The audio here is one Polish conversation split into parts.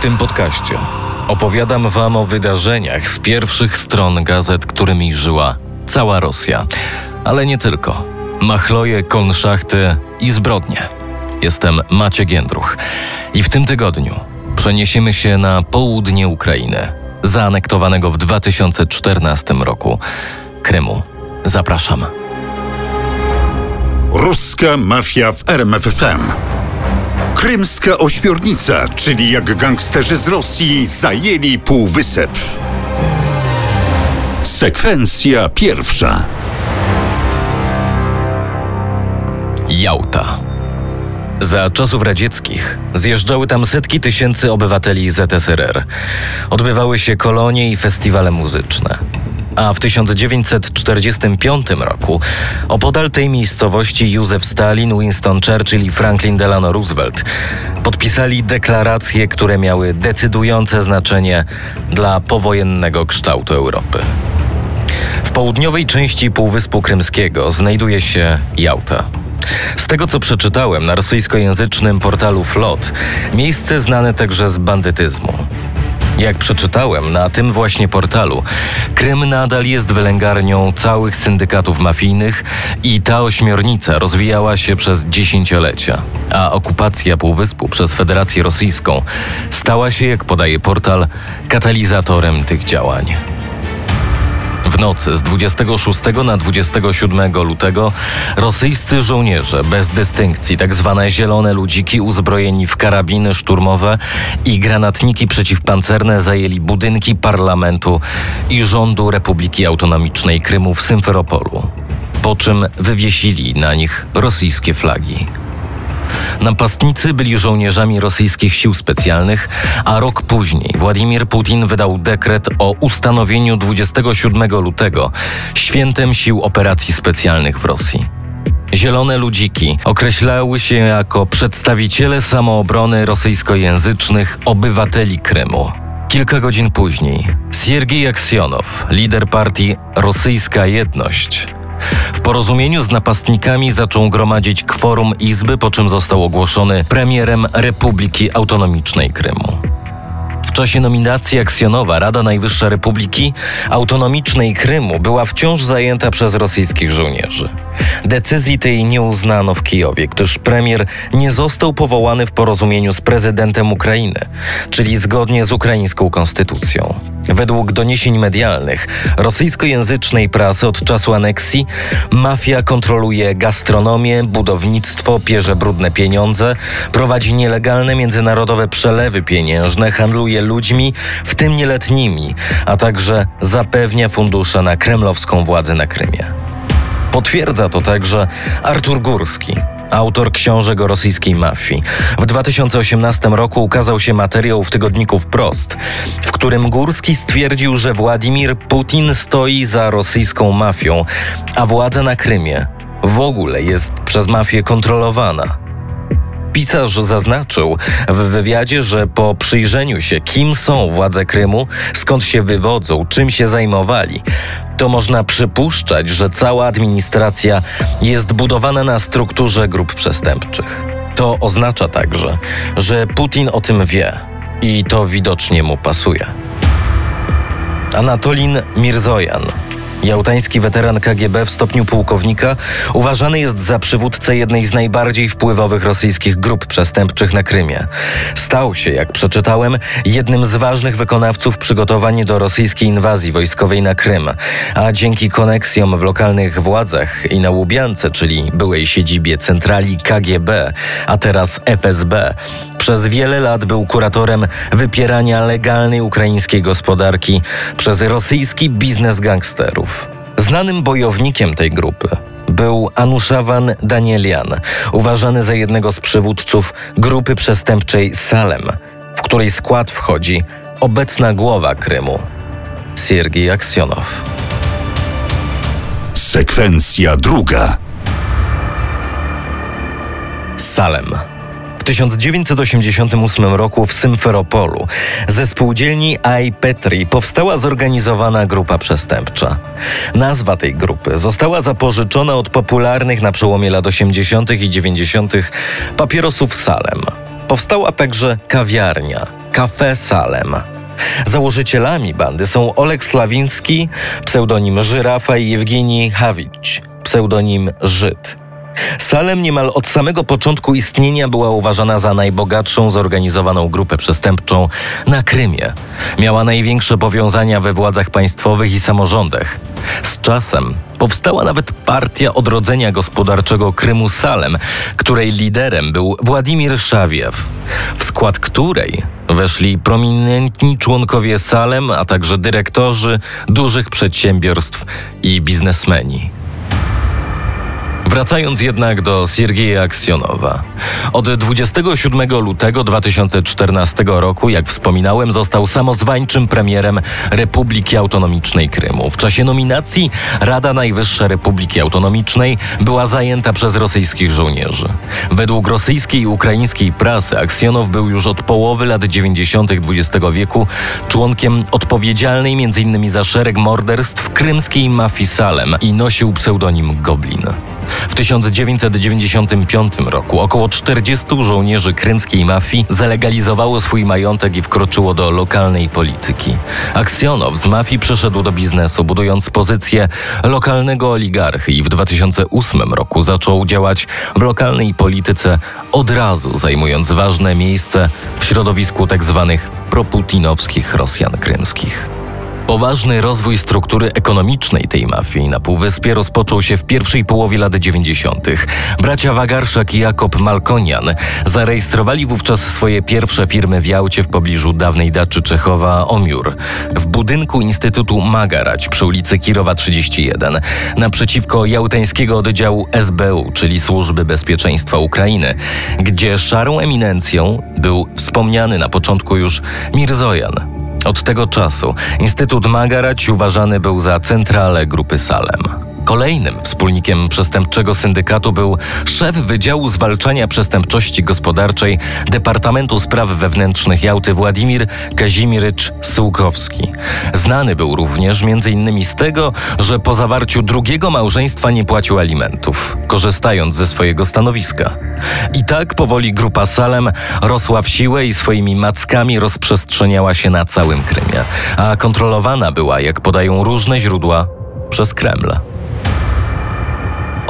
tym podcaście opowiadam Wam o wydarzeniach z pierwszych stron gazet, którymi żyła cała Rosja. Ale nie tylko. Machloje, konszachty i zbrodnie. Jestem Maciek Jędruch i w tym tygodniu przeniesiemy się na południe Ukrainy, zaanektowanego w 2014 roku Krymu. Zapraszam. Ruska mafia w RMFFM. Krymska ośmiornica, czyli jak gangsterzy z Rosji zajęli półwysep. Sekwencja pierwsza. Jałta. Za czasów radzieckich zjeżdżały tam setki tysięcy obywateli ZSRR. Odbywały się kolonie i festiwale muzyczne. A w 1945 roku opodal tej miejscowości Józef Stalin, Winston Churchill i Franklin Delano Roosevelt podpisali deklaracje, które miały decydujące znaczenie dla powojennego kształtu Europy. W południowej części Półwyspu Krymskiego znajduje się Jałta. Z tego co przeczytałem na rosyjskojęzycznym portalu Flot, miejsce znane także z bandytyzmu. Jak przeczytałem na tym właśnie portalu, Krym nadal jest wylęgarnią całych syndykatów mafijnych i ta ośmiornica rozwijała się przez dziesięciolecia, a okupacja Półwyspu przez Federację Rosyjską stała się, jak podaje portal, katalizatorem tych działań. Nocy z 26 na 27 lutego rosyjscy żołnierze bez dystynkcji, tak zwane zielone ludziki uzbrojeni w karabiny szturmowe i granatniki przeciwpancerne zajęli budynki parlamentu i rządu Republiki Autonomicznej Krymu w Symferopolu, po czym wywiesili na nich rosyjskie flagi. Napastnicy byli żołnierzami rosyjskich sił specjalnych, a rok później Władimir Putin wydał dekret o ustanowieniu 27 lutego świętem sił operacji specjalnych w Rosji. Zielone ludziki określały się jako przedstawiciele samoobrony rosyjskojęzycznych obywateli Krymu. Kilka godzin później Siergiej Aksjonow, lider partii Rosyjska Jedność, w porozumieniu z napastnikami zaczął gromadzić kworum Izby, po czym został ogłoszony premierem Republiki Autonomicznej Krymu. W czasie nominacji Aksjonowa Rada Najwyższa Republiki Autonomicznej Krymu była wciąż zajęta przez rosyjskich żołnierzy. Decyzji tej nie uznano w Kijowie, gdyż premier nie został powołany w porozumieniu z prezydentem Ukrainy, czyli zgodnie z ukraińską konstytucją. Według doniesień medialnych rosyjskojęzycznej prasy od czasu aneksji mafia kontroluje gastronomię, budownictwo, pierze brudne pieniądze, prowadzi nielegalne międzynarodowe przelewy pieniężne, handluje ludźmi, w tym nieletnimi, a także zapewnia fundusze na kremlowską władzę na Krymie. Potwierdza to także Artur Górski, autor książek o rosyjskiej mafii. W 2018 roku ukazał się materiał w tygodniku Wprost, w którym Górski stwierdził, że Władimir Putin stoi za rosyjską mafią, a władza na Krymie w ogóle jest przez mafię kontrolowana. Pisarz zaznaczył w wywiadzie, że po przyjrzeniu się, kim są władze Krymu, skąd się wywodzą, czym się zajmowali, to można przypuszczać, że cała administracja jest budowana na strukturze grup przestępczych. To oznacza także, że Putin o tym wie i to widocznie mu pasuje. Anatolin Mirzojan Jałtański weteran KGB w stopniu pułkownika uważany jest za przywódcę jednej z najbardziej wpływowych rosyjskich grup przestępczych na Krymie. Stał się, jak przeczytałem, jednym z ważnych wykonawców przygotowań do rosyjskiej inwazji wojskowej na Krym, a dzięki koneksjom w lokalnych władzach i na Łubiance, czyli byłej siedzibie centrali KGB, a teraz FSB, przez wiele lat był kuratorem wypierania legalnej ukraińskiej gospodarki przez rosyjski biznes gangsterów. Znanym bojownikiem tej grupy był Anuszawan Danielian, uważany za jednego z przywódców grupy przestępczej Salem, w której skład wchodzi obecna głowa Krymu, Siergiej Aksjonow. Sekwencja druga. Salem. W 1988 roku w Symferopolu ze spółdzielni I. Petri powstała zorganizowana grupa przestępcza. Nazwa tej grupy została zapożyczona od popularnych na przełomie lat 80. i 90. papierosów Salem. Powstała także kawiarnia Cafe Salem. Założycielami bandy są Oleg Slawiński, pseudonim Żyrafa i Jewgeni Hawicz, pseudonim Żyd. Salem niemal od samego początku istnienia była uważana za najbogatszą zorganizowaną grupę przestępczą na Krymie. Miała największe powiązania we władzach państwowych i samorządach. Z czasem powstała nawet partia odrodzenia gospodarczego Krymu Salem, której liderem był Władimir Szawiew, w skład której weszli prominentni członkowie Salem, a także dyrektorzy dużych przedsiębiorstw i biznesmeni. Wracając jednak do Siergieja Aksjonowa. Od 27 lutego 2014 roku, jak wspominałem, został samozwańczym premierem Republiki Autonomicznej Krymu. W czasie nominacji Rada Najwyższa Republiki Autonomicznej była zajęta przez rosyjskich żołnierzy. Według rosyjskiej i ukraińskiej prasy Aksjonow był już od połowy lat 90. XX wieku członkiem odpowiedzialnej m.in. za szereg morderstw krymskiej mafii Salem i nosił pseudonim Goblin. W 1995 roku około 40 żołnierzy krymskiej mafii zalegalizowało swój majątek i wkroczyło do lokalnej polityki. Aksjonow z mafii przeszedł do biznesu, budując pozycję lokalnego oligarchy i w 2008 roku zaczął działać w lokalnej polityce, od razu zajmując ważne miejsce w środowisku tzw. Tak proputinowskich Rosjan krymskich. Poważny rozwój struktury ekonomicznej tej mafii. Na Półwyspie rozpoczął się w pierwszej połowie lat 90. Bracia Wagarszak i Jakob Malkonian zarejestrowali wówczas swoje pierwsze firmy w Jałcie w pobliżu dawnej daczy Czechowa Omiur, w budynku Instytutu Magarać przy ulicy Kirowa 31, naprzeciwko jałtańskiego oddziału SBU, czyli Służby Bezpieczeństwa Ukrainy, gdzie szarą eminencją był wspomniany na początku już Mirzojan, od tego czasu Instytut Magarać uważany był za centralę grupy Salem. Kolejnym wspólnikiem przestępczego syndykatu był szef Wydziału Zwalczania Przestępczości Gospodarczej Departamentu Spraw Wewnętrznych Jałty Władimir Kazimirycz Sułkowski. Znany był również m.in. z tego, że po zawarciu drugiego małżeństwa nie płacił alimentów, korzystając ze swojego stanowiska. I tak powoli grupa Salem rosła w siłę i swoimi mackami rozprzestrzeniała się na całym Krymie, a kontrolowana była, jak podają różne źródła, przez Kreml.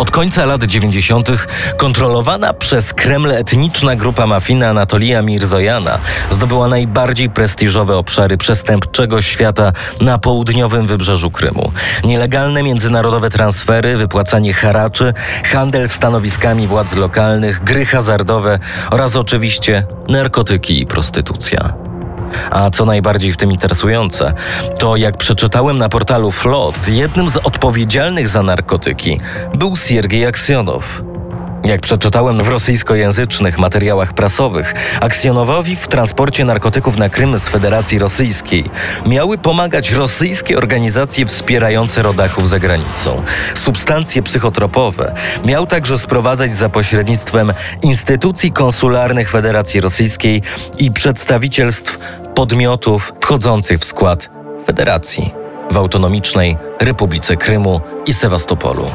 Od końca lat 90. kontrolowana przez Kreml etniczna grupa mafijna Anatolia Mirzojana zdobyła najbardziej prestiżowe obszary przestępczego świata na południowym wybrzeżu Krymu. Nielegalne międzynarodowe transfery, wypłacanie haraczy, handel stanowiskami władz lokalnych, gry hazardowe oraz oczywiście narkotyki i prostytucja. A co najbardziej w tym interesujące, to jak przeczytałem na portalu Flot, jednym z odpowiedzialnych za narkotyki był Siergiej Aksjonow. Jak przeczytałem w rosyjskojęzycznych materiałach prasowych, Aksjonowowi w transporcie narkotyków na Krym z Federacji Rosyjskiej miały pomagać rosyjskie organizacje wspierające rodaków za granicą. Substancje psychotropowe miał także sprowadzać za pośrednictwem instytucji konsularnych Federacji Rosyjskiej i przedstawicielstw podmiotów wchodzących w skład Federacji w autonomicznej Republice Krymu i Sewastopolu.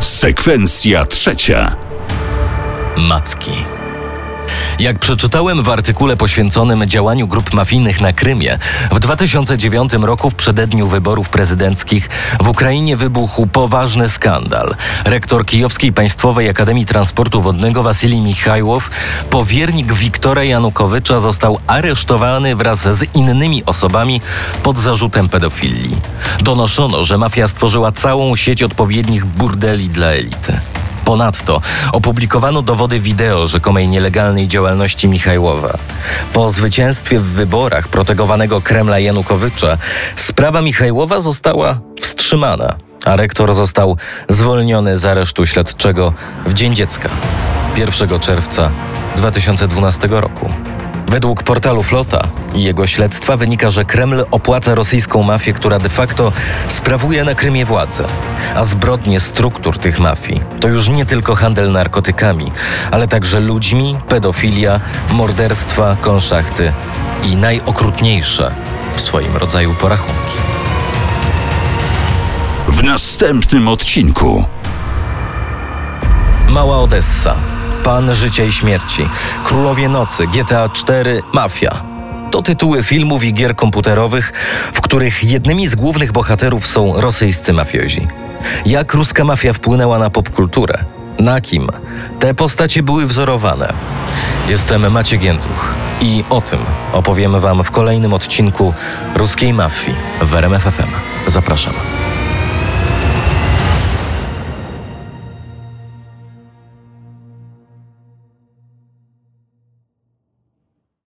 Sekwencja trzecia. Macki. Jak przeczytałem w artykule poświęconym działaniu grup mafijnych na Krymie, w 2009 roku w przededniu wyborów prezydenckich w Ukrainie wybuchł poważny skandal. Rektor Kijowskiej Państwowej Akademii Transportu Wodnego Wasilij Michajłow, powiernik Wiktora Janukowycza, został aresztowany wraz z innymi osobami pod zarzutem pedofilii. Donoszono, że mafia stworzyła całą sieć odpowiednich burdeli dla elity. Ponadto opublikowano dowody wideo rzekomej nielegalnej działalności Michajłowa. Po zwycięstwie w wyborach protegowanego Kremla Janukowycza sprawa Michajłowa została wstrzymana, a rektor został zwolniony z aresztu śledczego w Dzień Dziecka 1 czerwca 2012 roku. Według portalu Flota i jego śledztwa wynika, że Kreml opłaca rosyjską mafię, która de facto sprawuje na Krymie władzę. A zbrodnie struktur tych mafii to już nie tylko handel narkotykami, ale także ludźmi, pedofilia, morderstwa, konszachty i najokrutniejsze w swoim rodzaju porachunki. W następnym odcinku. Mała Odessa Pan Życia i Śmierci, Królowie Nocy, GTA 4, Mafia. To tytuły filmów i gier komputerowych, w których jednymi z głównych bohaterów są rosyjscy mafiozi. Jak ruska mafia wpłynęła na popkulturę? Na kim? Te postacie były wzorowane. Jestem Maciek Jędruch i o tym opowiemy Wam w kolejnym odcinku Ruskiej Mafii w RMF FM. Zapraszam.